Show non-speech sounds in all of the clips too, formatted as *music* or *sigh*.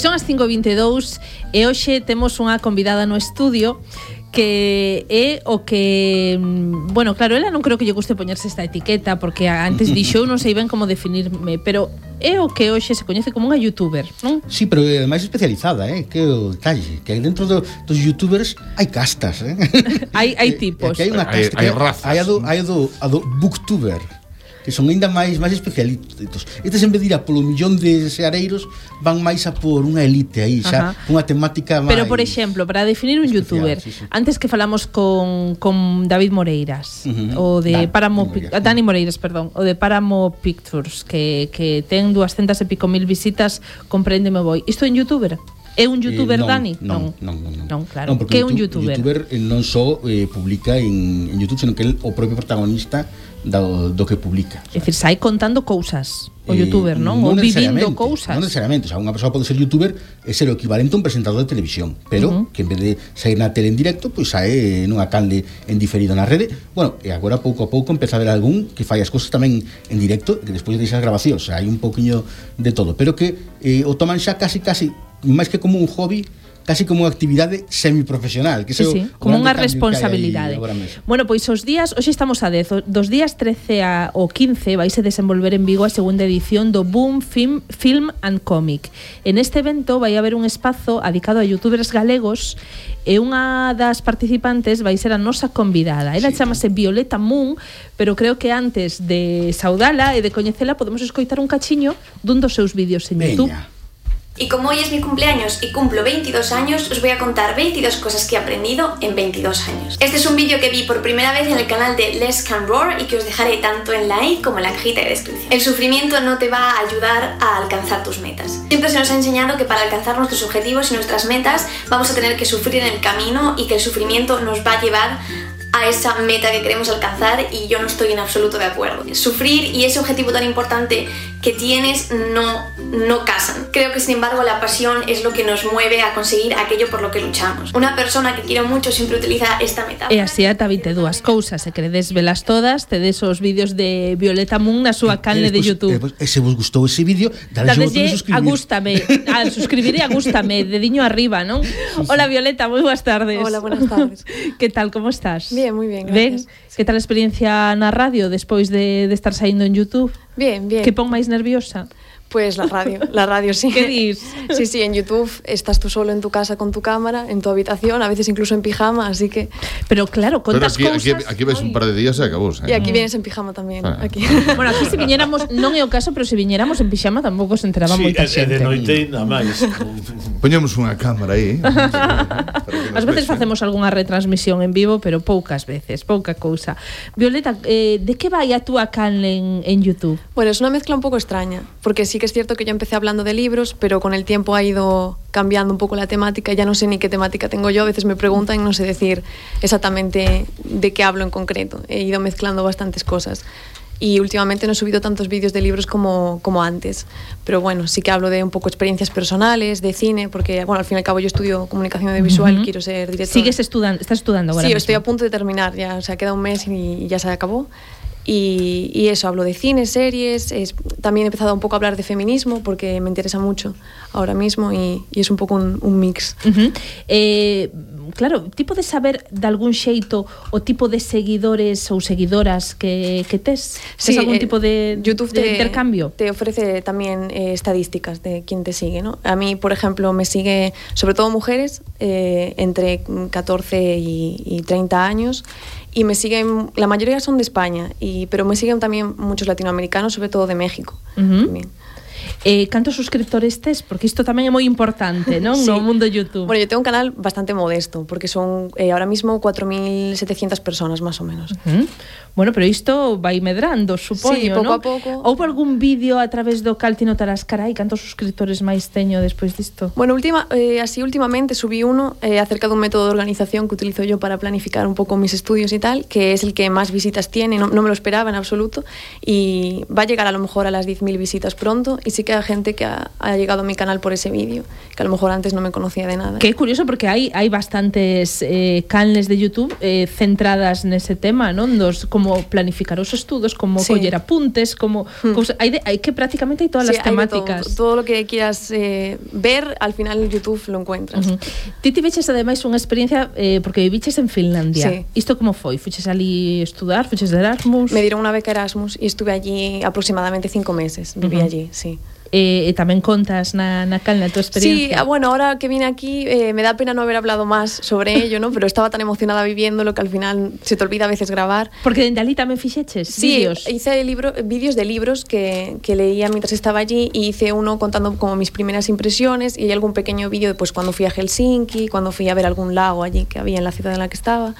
Pois son as 5.22 e hoxe temos unha convidada no estudio que é o que mm, bueno, claro, ela non creo que lle guste poñerse esta etiqueta porque antes dixo, non sei ben como definirme, pero é o que hoxe se coñece como unha youtuber, non? Sí, pero é máis especializada, eh, que o talle, que dentro do, dos youtubers hai castas, eh? *laughs* hai hai *laughs* tipos. Que hai unha casta, hai, hai razas. Hai a do, hai a do, a do booktuber que son aínda máis máis especialitos. Estes en vez de ir a polo millón de seareiros van máis a por unha elite aí, xa, Ajá. unha temática máis Pero por exemplo, para definir un especial, youtuber, sí, sí. antes que falamos con con David Moreiras, uh -huh. o de Dan, Paramo Moreiras. Dani Moreiras, perdón, o de Paramo Pictures que que ten 200 e pico mil visitas, compréndeme voi. Isto en youtuber? É un eh, youtuber, eh, non, Dani? Non, non, non. non, non claro. Non, porque que é un youtuber? youtuber non só eh, publica en, en YouTube, senón que é o propio protagonista do, do que publica. É dicir, sai contando cousas o eh, youtuber, non? non Ou vivindo cousas. Non necesariamente, o sea, unha persoa pode ser youtuber e ser o equivalente a un presentador de televisión, pero uh -huh. que en vez de sair na tele en directo, pois pues, sae nunha canle en diferido na rede. Bueno, e agora pouco a pouco empeza a ver algún que fai as cousas tamén en directo, que despois deixa as grabacións, o sea, hai un poquinho de todo, pero que eh, o toman xa casi casi máis que como un hobby, casi como unha actividade semiprofesional, que sí, sí. como unha responsabilidade. Bueno, pois os días, hoxe estamos a 10, dos días 13 a, o 15 vaise desenvolver en Vigo a segunda edición do Boom Film, Film and Comic. En este evento vai haber un espazo adicado a youtubers galegos e unha das participantes vai ser a nosa convidada. Ela sí. chamase Violeta Moon, pero creo que antes de saudala e de coñecela podemos escoitar un cachiño dun dos seus vídeos en Veña. YouTube. Y como hoy es mi cumpleaños y cumplo 22 años, os voy a contar 22 cosas que he aprendido en 22 años. Este es un vídeo que vi por primera vez en el canal de Les Can Roar y que os dejaré tanto en la como en la cajita de descripción. El sufrimiento no te va a ayudar a alcanzar tus metas. Siempre se nos ha enseñado que para alcanzar nuestros objetivos y nuestras metas vamos a tener que sufrir en el camino y que el sufrimiento nos va a llevar a esa meta que queremos alcanzar y yo no estoy en absoluto de acuerdo. Sufrir y ese objetivo tan importante que tienes no, no casan. Creo que sin embargo la pasión es lo que nos mueve a conseguir aquello por lo que luchamos. Una persona que quiero mucho siempre utiliza esta metáfora. E así ata 22 cousas, se queredes velas todas, tedes os vídeos de Violeta Moon na súa canle de YouTube. e despois, E se vos gustou ese vídeo, dale ao botón de suscribir. gústame, a suscribir e a gústame, dediño arriba, non? Hola Violeta, moi boas tardes. Hola, buenas tardes. *laughs* que tal, como estás? Bien, muy bien, Ben, gracias. que tal a experiencia na radio despois de, de estar saindo en YouTube? Bien, bien. Que pon máis nerviosa? Pues la radio, la radio sí. *laughs* ¿Qué dices? Sí, sí, en YouTube estás tú solo en tu casa con tu cámara, en tu habitación, a veces incluso en pijama, así que... Pero claro, contas Pero aquí, cosas... Aquí, aquí ves Ay. un par de días e acabous. Eh? E aquí vienes en pijama tamén. Ah. Aquí. *laughs* Bueno, aquí se viñéramos, non é o caso, pero se viñéramos en pijama tampouco se enteraba sí, moita xente. Sí, de noite nada máis. *laughs* Poñemos unha cámara aí. As veces ves, facemos eh? algunha retransmisión en vivo, pero poucas veces, pouca cousa. Violeta, eh, de que vai a túa canle en, en YouTube? Bueno, é unha mezcla un pouco extraña, porque sí que es cierto que yo empecé hablando de libros, pero con el tiempo ha ido cambiando un poco la temática, ya no sé ni qué temática tengo yo, a veces me preguntan y no sé decir exactamente de qué hablo en concreto. He ido mezclando bastantes cosas. Y últimamente no he subido tantos vídeos de libros como, como antes. Pero bueno, sí que hablo de un poco experiencias personales, de cine, porque bueno, al fin y al cabo yo estudio comunicación audiovisual, Ujú. quiero ser directora. Sigues estudando, estás estudando agora Sí, mesmo? estoy a punto de terminar ya, o sea, queda un mes y ya se acabó. Y, y eso, hablo de cine, series, es- también he empezado un poco a hablar de feminismo porque me interesa mucho ahora mismo y, y es un poco un, un mix. Uh -huh. eh, claro, tipo de saber de algún xeito o tipo de seguidores ou seguidoras que, que tes? tes algún eh, tipo de, YouTube de te, intercambio? te ofrece también eh, estadísticas de quién te sigue, ¿no? A mí, por ejemplo, me sigue sobre todo mujeres eh, entre 14 y, y 30 años y me siguen, la mayoría son de España, y, pero me siguen también muchos latinoamericanos, sobre todo de México. Uh -huh. también. Eh, cantos suscriptores tes? Porque isto tamén é moi importante, non? Sí. No mundo de YouTube. Bueno, yo tengo un canal bastante modesto, porque son eh, ahora mismo 4.700 personas más o menos. Uh -huh. Bueno, pero isto vai medrando, supoño, Sí, pouco non? a pouco. Houve algún vídeo a través do cal ti notarás, carai, cantos suscriptores máis teño despois disto? Bueno, última, eh, así últimamente subí uno eh, acerca de un método de organización que utilizo yo para planificar un poco mis estudios y tal, que es el que más visitas tiene, no, no me lo esperaba en absoluto, y va a llegar a lo mejor a las 10.000 visitas pronto, y sí que que hay gente que ha, ha llegado a mi canal por ese vídeo, que a lo mejor antes no me conocía de nada. Que é curioso porque hai hai bastantes eh, canles de YouTube eh, centradas nese tema, non? Dos como planificar os estudos, como Sí. coller apuntes, como Hmm. hai de, hai que prácticamente hai todas Sí, as hay de temáticas. Todo, todo lo que quieras eh, ver, al final en YouTube lo encuentras. Uh -huh. Ti tiveches ademais unha experiencia eh, porque viviches en Finlandia. Sí. Isto como foi? Fuches ali estudar? Fuches de Erasmus? Me dieron una beca Erasmus y estuve allí aproximadamente cinco meses. Viví Ujú. allí, sí. Eh, e tamén contas na, na calna a tua Sí, experiencia? ah, bueno, ahora que vine aquí eh, me da pena no haber hablado más sobre ello, ¿no? Pero estaba tan emocionada viviéndolo que al final se te olvida a veces grabar. Porque dende ali tamén fixeches Sí, vídeos. hice libro, vídeos de libros que, que leía mientras estaba allí y hice uno contando como mis primeras impresiones y hay algún pequeño vídeo de pues cuando fui a Helsinki, cuando fui a ver algún lago allí que había en la ciudad en la que estaba.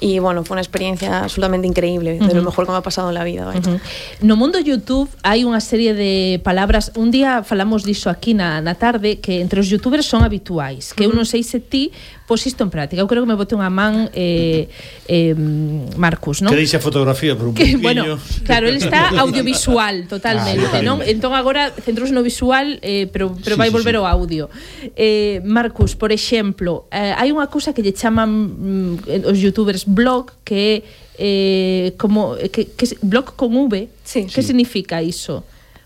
y bueno, fue una experiencia absolutamente increíble, uh -huh. de lo mejor que me ha pasado en la vida. Vaya. Uh -huh. No mundo YouTube hai unha serie de palabras, un día falamos diso aquí na, na tarde, que entre os youtubers son habituais, que uh -huh. eu non sei se ti, pois isto en práctica. Eu creo que me bote unha man eh, eh, Marcus, non? Que deixa fotografía por un que, bueno, claro, ele está audiovisual totalmente, ah, non? Entón agora centrouse no visual, eh, pero, pero sí, vai sí, volver sí. ao audio. Eh, Marcus, por exemplo, eh, hai unha cousa que lle chaman mm, os youtubers blog, que é eh, como eh, que, que blog con V, sí. que sí. significa iso?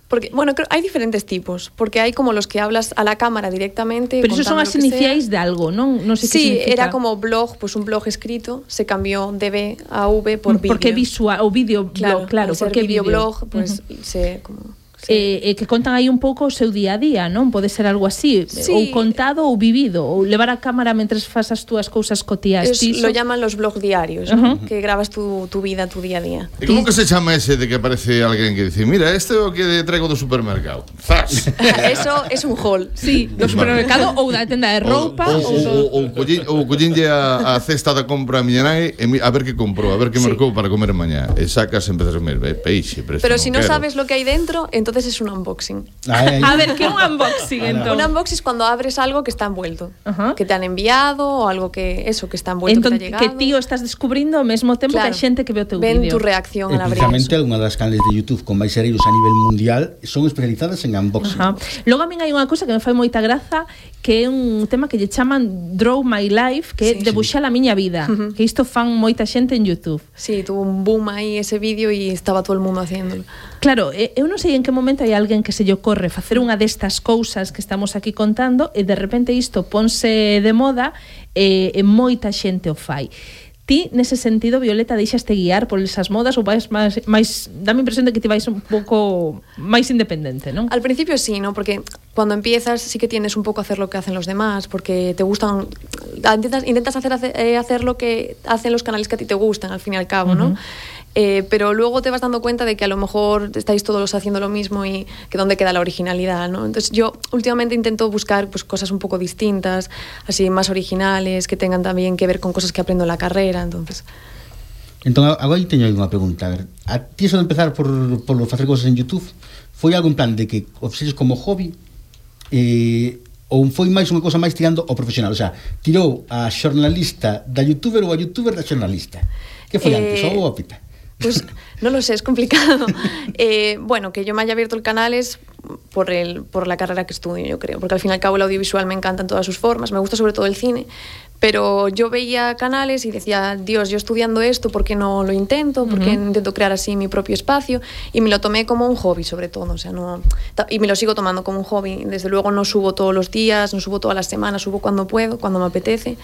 Porque, bueno, creo, hay diferentes tipos, porque hay como los que hablas a la cámara directamente. Pero esos son contando as lo que sea. iniciais de algo? Non sei que Sí, era como blog, pues un blog escrito, se cambió de B a V por vídeo. porque visual o vídeo Claro, blog, claro, porque videoblog, pues Ujú. se como sí. e, e que contan aí un pouco o seu día a día, non? Pode ser algo así, sí. ou contado ou vivido, ou levar a cámara mentres fas as túas cousas cotiás. Es, tiso. lo llaman los blog diarios, uh -huh. ¿no? que grabas tu, tu vida, tu día a día. E como que se chama ese de que aparece alguén que dice, mira, este é o que traigo do supermercado. Zas. *laughs* Eso es un haul, sí, do supermercado ou da tenda de roupa. Ou, ou, ou, collínlle a, a cesta da compra a miña nai a ver que comprou, a ver que sí. mercou para comer mañá. E sacas e empezas a comer peixe, Pero se si non no sabes lo que hai dentro, entonces entonces es un unboxing. Ay, ay. A ver, ¿qué es un unboxing entonces? Un unboxing es cuando abres algo que está envuelto, Ajá. que te han enviado o algo que eso que está envuelto entón, que te ha llegado. que tío estás descubrindo ao mesmo tempo claro. que hai xente que ve o teu vídeo. Ven tu reacción al abrir. Precisamente unha das canales de YouTube con máis sereiros a nivel mundial son especializadas en unboxing. Ajá. Logo a min hai unha cousa que me fai moita graza que é un tema que lle chaman Draw My Life, que sí, é debuxar sí. a miña vida, uh -huh. que isto fan moita xente en YouTube. Sí, tuvo un boom aí ese vídeo e estaba todo o mundo haciéndolo. Claro, eu non sei en que momento hai alguén que se lle ocorre facer unha destas cousas que estamos aquí contando e de repente isto ponse de moda e, e moita xente o fai. Ti, nese sentido, Violeta, deixaste guiar por esas modas ou vais máis, máis dame impresión de que ti vais un pouco máis independente, non? Al principio sí, ¿no? Porque cuando empiezas sí que tienes un poco a hacer lo que hacen los demás, porque te gustan, intentas, intentas hacer, hacer, eh, hacer lo que hacen los canales que a ti te gustan, al fin y al cabo, ¿no? Uh -huh eh, pero luego te vas dando cuenta de que a lo mejor estáis todos haciendo lo mismo y que dónde queda la originalidad, ¿no? Entonces yo últimamente intento buscar pues, cosas un poco distintas, así más originales, que tengan también que ver con cosas que aprendo en la carrera, entonces... Entón, agora teño aí unha pregunta. A, ver, a ti só empezar por, por facer cosas en Youtube foi algo en plan de que o fixeres como hobby eh, ou foi máis unha cosa máis tirando ao profesional? O sea, tirou a xornalista da youtuber ou a youtuber da xornalista? Que foi eh... antes, ou a pita? Pues no lo sé, es complicado. Eh, bueno, que yo me haya abierto el canal es por, el, por la carrera que estudio, yo creo, porque al fin y al cabo el audiovisual me encanta en todas sus formas, me gusta sobre todo el cine, pero yo veía canales y decía, Dios, yo estudiando esto, ¿por qué no lo intento? ¿Por qué intento crear así mi propio espacio? Y me lo tomé como un hobby, sobre todo, o sea, no, y me lo sigo tomando como un hobby. Desde luego no subo todos los días, no subo todas las semanas, subo cuando puedo, cuando me apetece.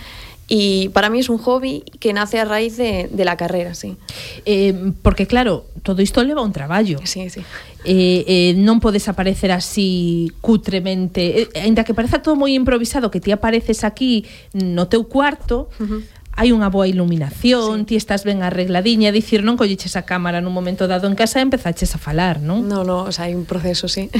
Y para mí es un hobby que nace a raíz de, de la carrera, sí. Eh, porque claro, todo isto leva un traballo. Sí, sí. Eh, eh, non podes aparecer así cutremente, eh, ainda que pareza todo moi improvisado, que ti apareces aquí no teu cuarto, uh -huh hai unha boa iluminación, sí. ti estás ben arregladiña, dicir, non colliches a cámara nun momento dado en casa e empezaches a falar, non? No, no, o sea, hay un proceso, sí. *laughs*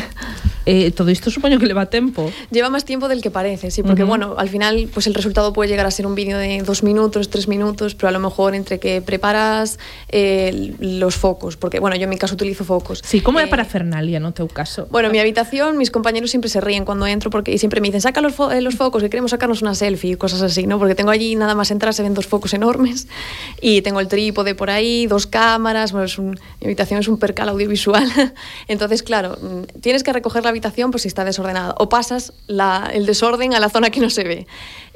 Eh, todo isto supoño que leva tempo. Lleva más tiempo del que parece, sí, porque Ujú. bueno, al final pues el resultado puede llegar a ser un vídeo de dos minutos, tres minutos, pero a lo mejor entre que preparas eh, los focos, porque bueno, yo en mi caso utilizo focos. Sí, como é Eh, para Fernalia no teu caso? Bueno, en mi habitación mis compañeros siempre se ríen cuando entro porque y siempre me dicen, saca los, fo- eh, los focos que queremos sacarnos una selfie cosas así, ¿no? Porque tengo allí nada más entrar, ven dos focos enormes y tengo el trípode por ahí, dos cámaras, bueno, es un, mi habitación es un percal audiovisual. *laughs* Entonces, claro, mm, tienes que recoger la habitación pues si está desordenada o pasas la, el desorden a la zona que no se ve.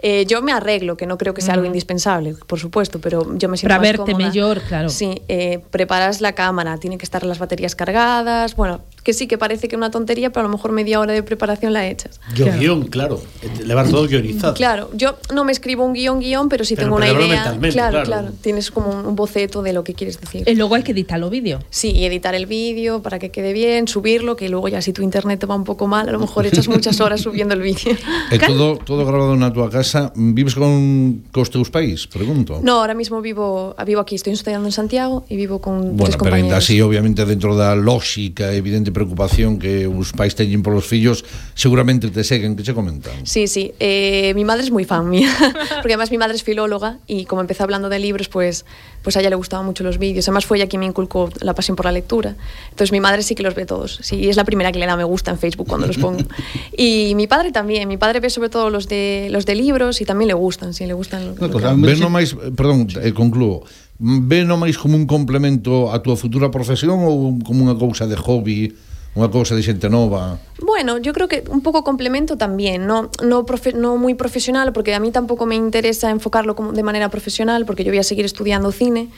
Eh, yo me arreglo, que no creo que sea algo indispensable, por supuesto, pero yo me siento Para más verte cómoda. mellor, claro. Sí, eh, preparas la cámara, tienen que estar las baterías cargadas, bueno, que sí que parece que una tontería, pero a lo mejor media hora de preparación la echas. Yo guion, claro. eh, Levar todo guionizado. Claro, yo no me escribo un guion guion, pero sí Pero tengo una idea. mentalmente, claro, claro. claro, tienes como un, boceto de lo que quieres decir. E logo hai que editar o vídeo. Sí, y editar el vídeo para que quede bien, subirlo, que luego ya si tu internet te va un poco mal, a lo mejor echas *laughs* muchas horas subiendo el vídeo. E todo, todo grabado na túa casa Vives con cos teus pais? Pregunto No, ahora mismo vivo, vivo aquí, estoy estudiando en Santiago y vivo con Bueno, tres pero compañeros. así, obviamente, dentro da lógica evidente preocupación que os pais teñen polos fillos, seguramente te seguen, que che comentan. Sí, sí, eh, mi madre es muy fan mía, *laughs* porque además mi madre es filóloga y como empecé hablando de libros, pues, pues a ella le gustaban mucho los vídeos, además fue ella quien me inculcó la pasión por la lectura, entonces mi madre sí que los ve todos, sí, es la primera que le da me gusta en Facebook cuando los pongo. *laughs* Y mi padre también, mi padre ve sobre todo los de, los de libros y también le gustan, sí, le gustan. Lo, no, lo cosa, que... ven nomais, eh, perdón, eh, concluo, Ven no máis como un complemento a túa futura profesión ou como unha cousa de hobby unha cousa de xente nova Bueno, yo creo que un poco complemento también, no, no, profe- no muy profesional, porque a mí tampoco me interesa enfocarlo como de manera profesional, porque yo voy a seguir estudiando cine,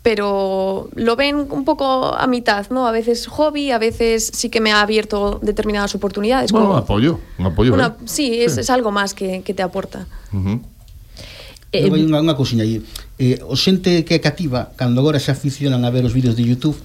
pero lo ven un poco a mitad, ¿no? A veces hobby, a veces sí que me ha abierto determinadas oportunidades. Bueno, como- un apoyo, un apoyo. una- ¿eh? sí, es, es algo más que, que te aporta. Eh, vai eh, unha, unha cousinha aí. Eh, o xente que é cativa, cando agora se aficionan a ver os vídeos de YouTube,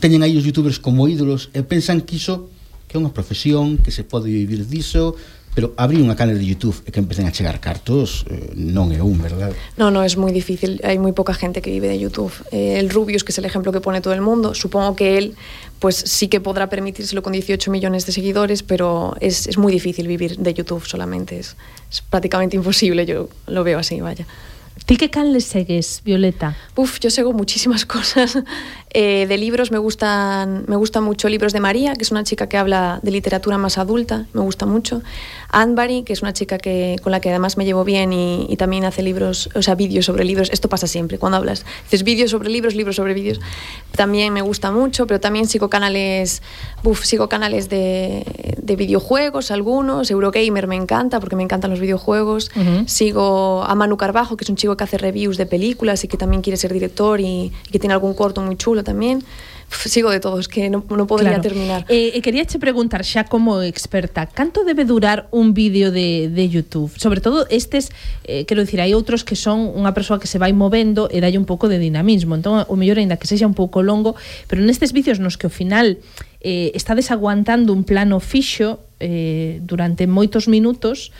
teñen aí os youtubers como ídolos e pensan que iso que é unha profesión, que se pode vivir diso, pero abrir unha canal de YouTube e que empecen a chegar cartos eh, non é un, verdad? Non, non, é moi difícil, hai moi poca gente que vive de YouTube. Eh, el Rubius, que é el ejemplo que pone todo el mundo, supongo que él pues sí que podrá permitírselo con 18 millones de seguidores, pero es, es muy difícil vivir de YouTube solamente, es, es prácticamente imposible, yo lo veo así, vaya. Ti que can le segues, Violeta? Uf, yo sigo muchísimas *laughs* cosas. Eh, de libros me gustan, me gustan mucho libros de María, que es una chica que habla de literatura más adulta, me gusta mucho. Anbari, que es una chica que, con la que además me llevo bien y, y también hace libros, o sea, vídeos sobre libros. Esto pasa siempre cuando hablas. Dices vídeos sobre libros, libros sobre vídeos. También me gusta mucho, pero también sigo canales, uf, sigo canales de, de videojuegos, algunos. Eurogamer me encanta porque me encantan los videojuegos. Ujú. Sigo a Manu Carbajo, que es un chico que hace reviews de películas y que también quiere ser director y, y que tiene algún corto muy chulo también. Uf, sigo de todos, que no, no podría claro. terminar. Eh, eh quería che preguntar xa como experta, canto debe durar un vídeo de, de YouTube? Sobre todo estes, eh, quero dicir, hai outros que son unha persoa que se vai movendo e dai un pouco de dinamismo. Entón, o mellor, ainda que sexa un pouco longo, pero nestes vídeos nos que ao final eh, está desaguantando un plano fixo eh, durante moitos minutos,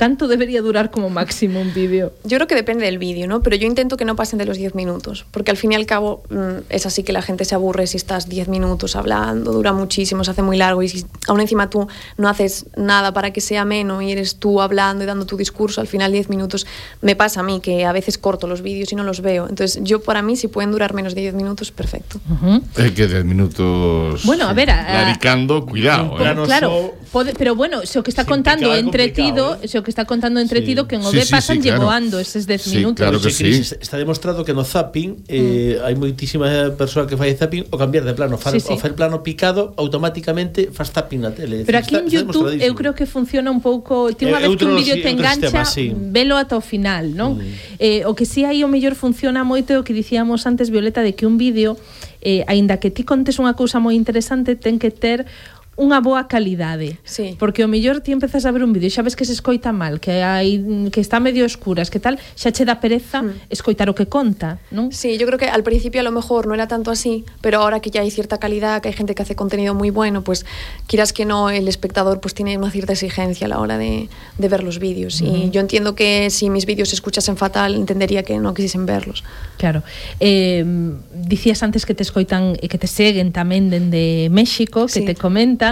canto debería durar como máximo un vídeo? Yo creo que depende del vídeo, ¿no? Pero yo intento que no pasen de los 10 minutos, porque al fin y al cabo mm, es así que la gente se aburre si estás 10 minutos hablando, dura muchísimo, se hace muy largo y si aún encima tú no haces nada para que sea ameno y eres tú hablando y dando tu discurso, al final 10 minutos me pasa a mí que a veces corto los vídeos y no los veo. Entonces yo para mí si pueden durar menos de 10 minutos, perfecto. Uh -huh. É que 10 minutos Bueno, a ver, a- cuidado, eh. Claro, pode, pero bueno, se o que está Sin contando entretido, eh? que está contando entretido sí. que en o sí, sí, pasan sí, claro. llevoando eses 10 sí, minutos. Claro que sí. Está demostrado que no zapping eh, mm. hai moitísima persoa que fai zapping o cambiar de plano, far, sí, sí. o fer plano picado automáticamente faz zapping na tele. Pero aquí está, en YouTube eu creo que funciona un pouco, ti eh, unha vez que un vídeo te engancha, sistema, sí. velo ata o final, non? Mm. Eh, o que si sí aí o mellor funciona moito é o que dicíamos antes Violeta de que un vídeo eh, aínda que ti contes unha cousa moi interesante ten que ter unha boa calidade. Sí. Porque o mellor ti empezas a ver un vídeo e xa ves que se escoita mal, que hai que está medio escuras, que tal, xa che dá pereza mm. escoitar o que conta, non? Sí, yo creo que al principio a lo mejor no era tanto así, pero ahora que ya hay cierta calidad, que hay gente que hace contenido muy bueno, pues quieras que no el espectador pues tiene una cierta exigencia a la hora de, de ver los vídeos mm. y yo entiendo que si mis vídeos se escuchasen fatal, entendería que no quisiesen verlos. Claro. Eh, dicías antes que te escoitan e que te seguen tamén dende México, que sí. te comentan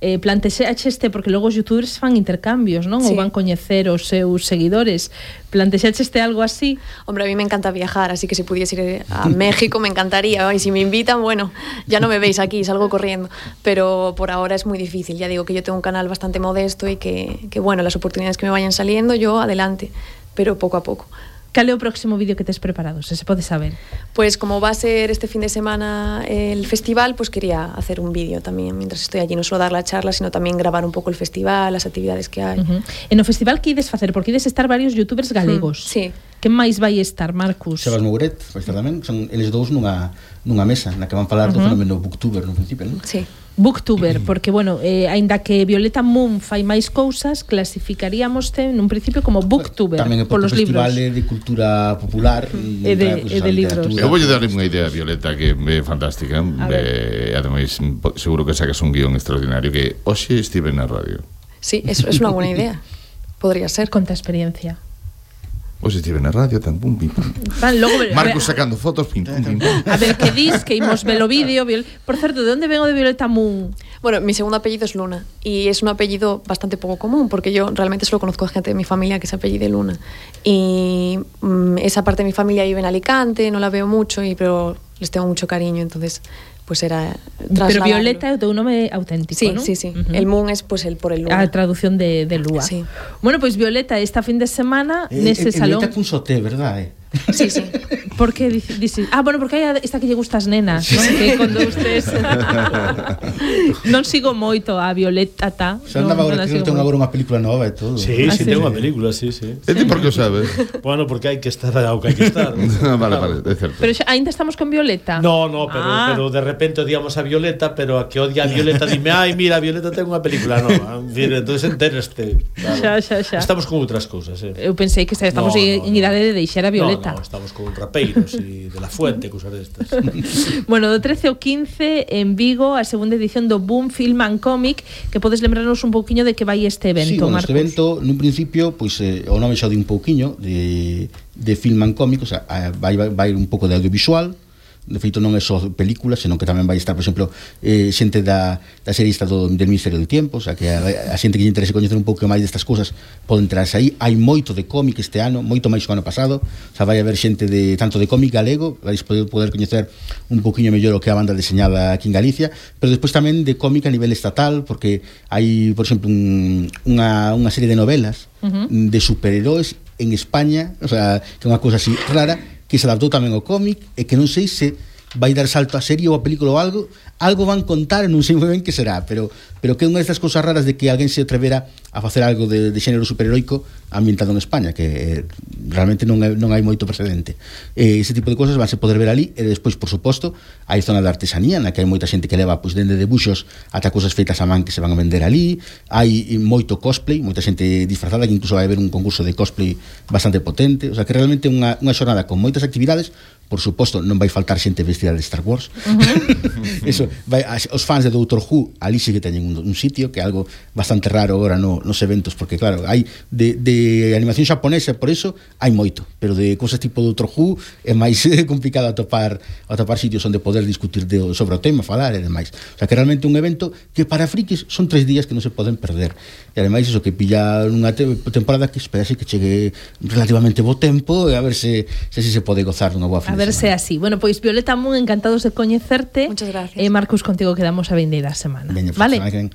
eh, plantexaste, porque logo os youtubers fan intercambios, non? Ou Sí. van coñecer os seus seguidores. Plantexaste algo así? Hombre, a mí me encanta viajar, así que si pudiese ir a *laughs* México me encantaría. Y si me invitan, bueno, ya no me veis aquí, salgo corriendo. Pero por ahora es muy difícil. Ya digo que yo tengo un canal bastante modesto y que, que bueno, las oportunidades que me vayan saliendo, yo adelante, pero poco a poco. Cal é o próximo vídeo que tes preparado, se se pode saber? Pues como va a ser este fin de semana el festival, pues quería hacer un vídeo también mientras estoy allí, no solo dar la charla, sino también grabar un poco el festival, las actividades que hay. Uh -huh. E no festival que ides facer? Porque ides estar varios youtubers galegos. Mm, sí. Que máis vai estar, Marcus? Sebas Mouret, vai estar tamén, son eles dous nunha, nunha mesa na que van falar uh -huh. do fenómeno booktuber no principio, non? Sí. Booktuber, mm. porque, bueno, eh, aínda que Violeta Moon fai máis cousas, clasificaríamoste nun principio como Booktuber, Tamén polos libros. Tamén de cultura popular mm. e de, e de libros. Eu voulle dar unha idea, a Violeta, que é fantástica. Eh, ademais, seguro que sacas un guión extraordinario que hoxe estive na radio. Sí, eso es una buena idea. *laughs* Podría ser. Conta experiencia. Hoxe estive na radio tan pum pim pum. *laughs* Van, logo, Marcos sacando fotos pim pum pim pum. A ver, que dis que imos ver o vídeo Viol... Por certo, de onde vengo de Violeta Moon? Bueno, mi segundo apellido es Luna y es un apellido bastante poco común porque yo realmente solo conozco a gente de mi familia que se apellide Luna. Y mm, esa parte de mi familia vive en Alicante, no la veo mucho y pero les tengo mucho cariño, entonces pues era Pero. Violeta é o teu nome auténtico, Sí, non? sí, sí. Ujú. El Moon es pues el por el A Luna. traducción de, de Lúa. Sí. Bueno, pois Violeta, esta fin de semana, Eh, nese eh, salón... Violeta cun soté, verdade? Sí, sí. Por que dices? Ah, bueno, porque hai esta que lle gusta as nenas, non? Que con ustedes *laughs* Non sigo moito a Violeta tá. Se andaba agora que non ten agora unha película nova e todo. Sí, ah, sí, sí, ten unha película, sí, sí. E ti por que o sabes? Bueno, porque hai que estar ao que hai que estar. *laughs* Ah, vale, vale, é certo. Pero xa, ainda estamos con Violeta. No, no, pero, ah. pero de repente odiamos a Violeta, pero a que odia a Violeta dime, ai, mira, Violeta ten unha película nova. Mira, entonces enteraste. Claro. Xa, xa, xa. Estamos con outras cousas, eh. Eu pensei que estamos no, no, en idade de deixar a Violeta. No, no, estamos con rapeiros e de la fuente, *laughs* cousas destas. Bueno, do 13 ao 15 en Vigo, a segunda edición do Boom Film and Comic, que podes lembrarnos un pouquiño de que vai este evento, sí, bueno, Marcos. este evento, nun principio, pois eh, o nome xa di un pouquiño de, de film and cómic, o sea, a- vai, vai, vai un pouco de audiovisual, de feito non é só películas, senón que tamén vai estar, por exemplo, eh, xente da, da serista do, del Ministerio do Tempo, o sea, que a, a xente que lle interese coñecer un pouco máis destas cousas poden entrarse aí. Hai moito de cómic este ano, moito máis o ano pasado, o sea, vai haber xente de tanto de cómic galego, vais poder, poder coñecer un poquinho mellor o que a banda deseñada aquí en Galicia, pero despois tamén de cómic a nivel estatal, porque hai, por exemplo, un, unha, unha serie de novelas uh -huh. de superheróis en España, o sea, que é unha cousa así rara, que se adaptou tamén ao cómic e que non sei se vai dar salto a serie ou a película ou algo, algo van contar, non sei moi ben que será, pero pero que é unha destas cousas raras de que alguén se atrevera a facer algo de, de xénero superheroico ambientado en España, que eh, realmente non, é, non hai moito precedente. Eh, ese tipo de cousas vanse poder ver ali, e despois, por suposto, hai zona de artesanía, na que hai moita xente que leva pois, dende debuxos ata cousas feitas a man que se van a vender ali, hai moito cosplay, moita xente disfrazada, que incluso vai haber un concurso de cosplay bastante potente, o sea que realmente é unha, unha xornada con moitas actividades, por suposto non vai faltar xente vestida de Star Wars uh -huh. eso, vai, as, os fans de Doutor Who ali sí que teñen un, un sitio que é algo bastante raro agora no, nos eventos porque claro, hai de, de animación xaponesa por eso hai moito pero de cosas tipo Doutor Who é máis eh, *laughs* complicado atopar, atopar sitios onde poder discutir de, sobre o tema falar e demais o sea que realmente un evento que para frikis son tres días que non se poden perder e ademais iso que pilla unha te temporada que esperase que chegue relativamente bo tempo e a ver se, se, se, se pode gozar dunha boa fin verse así. Bueno, pois Violeta Moon, encantados de coñecerte. Muchas gracias. E eh, Marcos, contigo quedamos a vindeira semana. Veña, vale. Semana